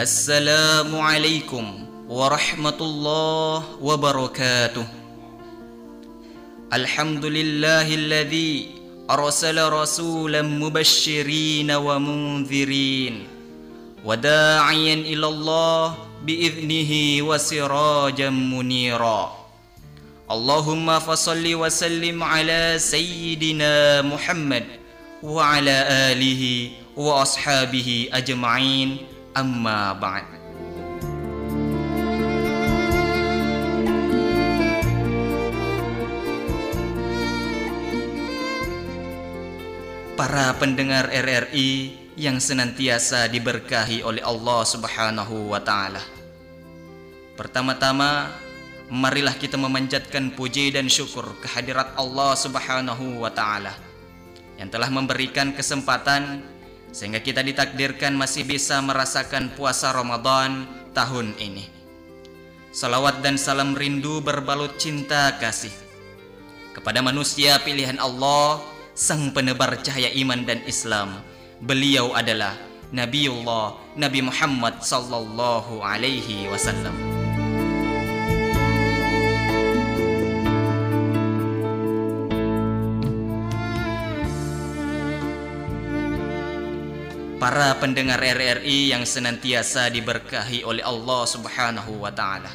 السلام عليكم ورحمة الله وبركاته. الحمد لله الذي أرسل رسولا مبشرين ومنذرين وداعيا إلى الله بإذنه وسراجا منيرا. اللهم فصل وسلم على سيدنا محمد وعلى آله وأصحابه أجمعين. amma ba'd Para pendengar RRI yang senantiasa diberkahi oleh Allah Subhanahu wa taala. Pertama-tama, marilah kita memanjatkan puji dan syukur kehadirat Allah Subhanahu wa taala yang telah memberikan kesempatan sehingga kita ditakdirkan masih bisa merasakan puasa Ramadan tahun ini. Salawat dan salam rindu berbalut cinta kasih kepada manusia pilihan Allah, sang penebar cahaya iman dan Islam. Beliau adalah Nabiullah Nabi Muhammad sallallahu alaihi wasallam. Para pendengar RRI yang senantiasa diberkahi oleh Allah Subhanahu wa taala.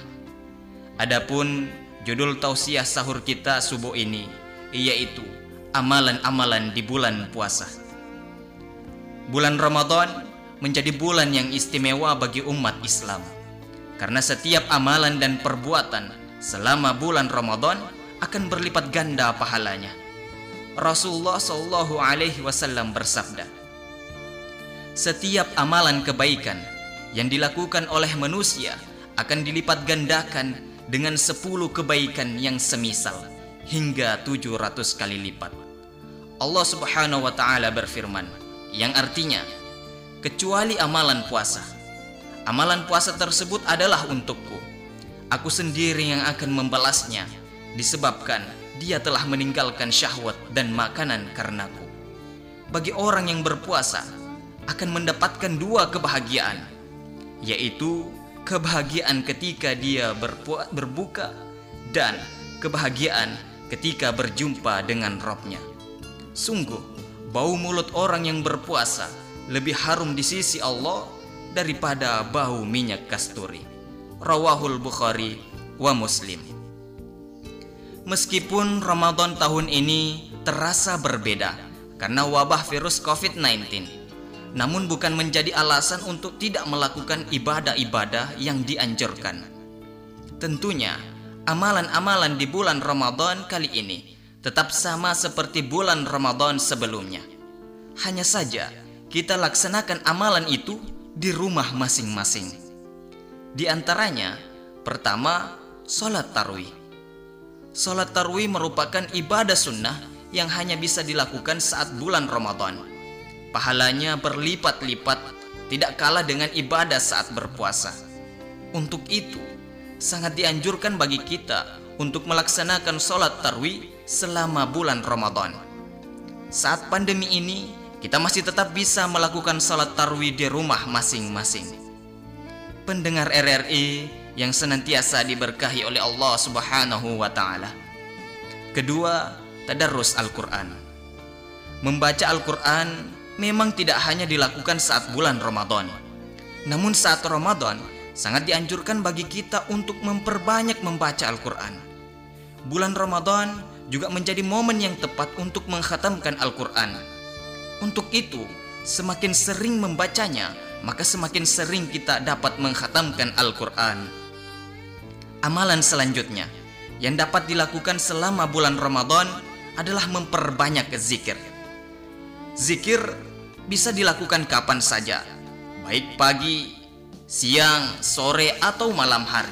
Adapun judul tausiah sahur kita subuh ini yaitu amalan-amalan di bulan puasa. Bulan Ramadan menjadi bulan yang istimewa bagi umat Islam karena setiap amalan dan perbuatan selama bulan Ramadan akan berlipat ganda pahalanya. Rasulullah Shallallahu alaihi wasallam bersabda, setiap amalan kebaikan yang dilakukan oleh manusia akan dilipat gandakan dengan sepuluh kebaikan yang semisal hingga tujuh ratus kali lipat. Allah subhanahu wa ta'ala berfirman yang artinya kecuali amalan puasa. Amalan puasa tersebut adalah untukku. Aku sendiri yang akan membalasnya disebabkan dia telah meninggalkan syahwat dan makanan karenaku. Bagi orang yang berpuasa, akan mendapatkan dua kebahagiaan, yaitu kebahagiaan ketika dia berbuka dan kebahagiaan ketika berjumpa dengan Robnya. Sungguh, bau mulut orang yang berpuasa lebih harum di sisi Allah daripada bau minyak kasturi. Rawahul Bukhari wa Muslim. Meskipun Ramadan tahun ini terasa berbeda karena wabah virus COVID-19, namun bukan menjadi alasan untuk tidak melakukan ibadah-ibadah yang dianjurkan. Tentunya, amalan-amalan di bulan Ramadan kali ini tetap sama seperti bulan Ramadan sebelumnya. Hanya saja, kita laksanakan amalan itu di rumah masing-masing. Di antaranya, pertama, sholat tarwih. Sholat tarwih merupakan ibadah sunnah yang hanya bisa dilakukan saat bulan Ramadan pahalanya berlipat-lipat tidak kalah dengan ibadah saat berpuasa. Untuk itu, sangat dianjurkan bagi kita untuk melaksanakan sholat tarwih selama bulan Ramadan. Saat pandemi ini, kita masih tetap bisa melakukan sholat tarwih di rumah masing-masing. Pendengar RRI yang senantiasa diberkahi oleh Allah Subhanahu wa Ta'ala. Kedua, tadarus Al-Quran. Membaca Al-Quran memang tidak hanya dilakukan saat bulan Ramadan. Namun saat Ramadan sangat dianjurkan bagi kita untuk memperbanyak membaca Al-Quran. Bulan Ramadan juga menjadi momen yang tepat untuk menghatamkan Al-Quran. Untuk itu, semakin sering membacanya, maka semakin sering kita dapat menghatamkan Al-Quran. Amalan selanjutnya yang dapat dilakukan selama bulan Ramadan adalah memperbanyak zikir. Zikir bisa dilakukan kapan saja, baik pagi, siang, sore, atau malam hari.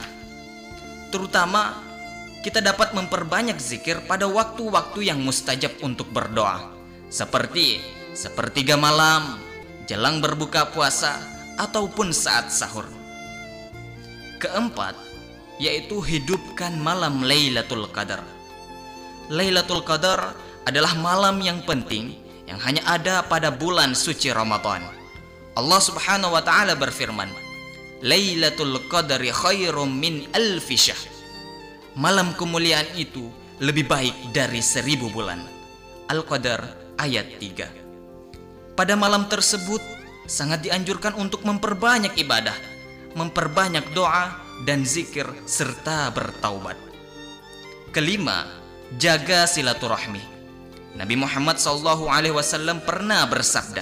Terutama, kita dapat memperbanyak zikir pada waktu-waktu yang mustajab untuk berdoa, seperti sepertiga malam, jelang berbuka puasa, ataupun saat sahur. Keempat, yaitu hidupkan malam Lailatul Qadar. Lailatul Qadar adalah malam yang penting yang hanya ada pada bulan suci Ramadan. Allah Subhanahu wa taala berfirman, Lailatul Qadri khairum min alfisah. Malam kemuliaan itu lebih baik dari seribu bulan. Al-Qadar ayat 3. Pada malam tersebut sangat dianjurkan untuk memperbanyak ibadah, memperbanyak doa dan zikir serta bertaubat. Kelima, jaga silaturahmi. Nabi Muhammad SAW pernah bersabda,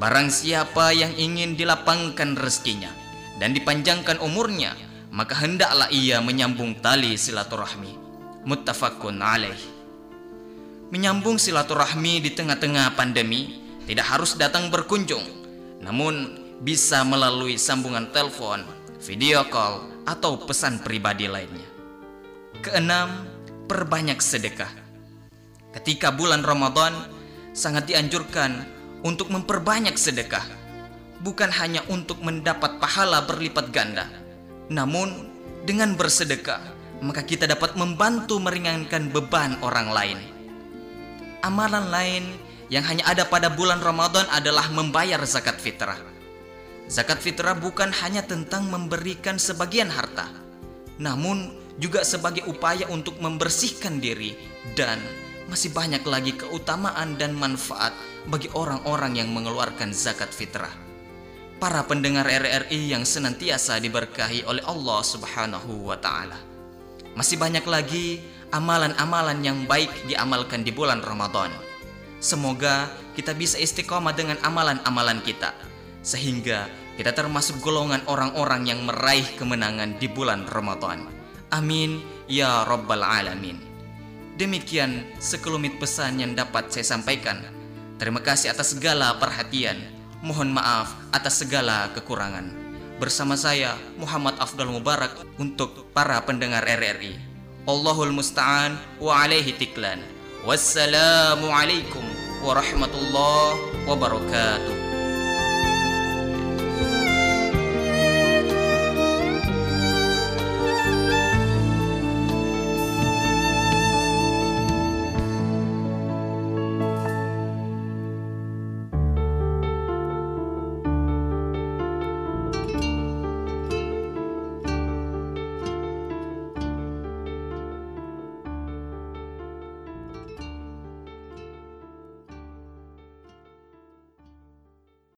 Barang siapa yang ingin dilapangkan rezekinya dan dipanjangkan umurnya, maka hendaklah ia menyambung tali silaturahmi. Muttafaqun alaih. Menyambung silaturahmi di tengah-tengah pandemi tidak harus datang berkunjung, namun bisa melalui sambungan telepon, video call, atau pesan pribadi lainnya. Keenam, perbanyak sedekah. Ketika bulan Ramadan, sangat dianjurkan untuk memperbanyak sedekah, bukan hanya untuk mendapat pahala berlipat ganda, namun dengan bersedekah, maka kita dapat membantu meringankan beban orang lain. Amalan lain yang hanya ada pada bulan Ramadan adalah membayar zakat fitrah. Zakat fitrah bukan hanya tentang memberikan sebagian harta, namun juga sebagai upaya untuk membersihkan diri dan masih banyak lagi keutamaan dan manfaat bagi orang-orang yang mengeluarkan zakat fitrah. Para pendengar RRI yang senantiasa diberkahi oleh Allah Subhanahu wa taala. Masih banyak lagi amalan-amalan yang baik diamalkan di bulan Ramadan. Semoga kita bisa istiqomah dengan amalan-amalan kita sehingga kita termasuk golongan orang-orang yang meraih kemenangan di bulan Ramadan. Amin ya rabbal alamin. Demikian sekelumit pesan yang dapat saya sampaikan. Terima kasih atas segala perhatian. Mohon maaf atas segala kekurangan. Bersama saya Muhammad Afdal Mubarak untuk para pendengar RRI. Allahul musta'an wa alaihi tiklan. Wassalamualaikum warahmatullahi wabarakatuh.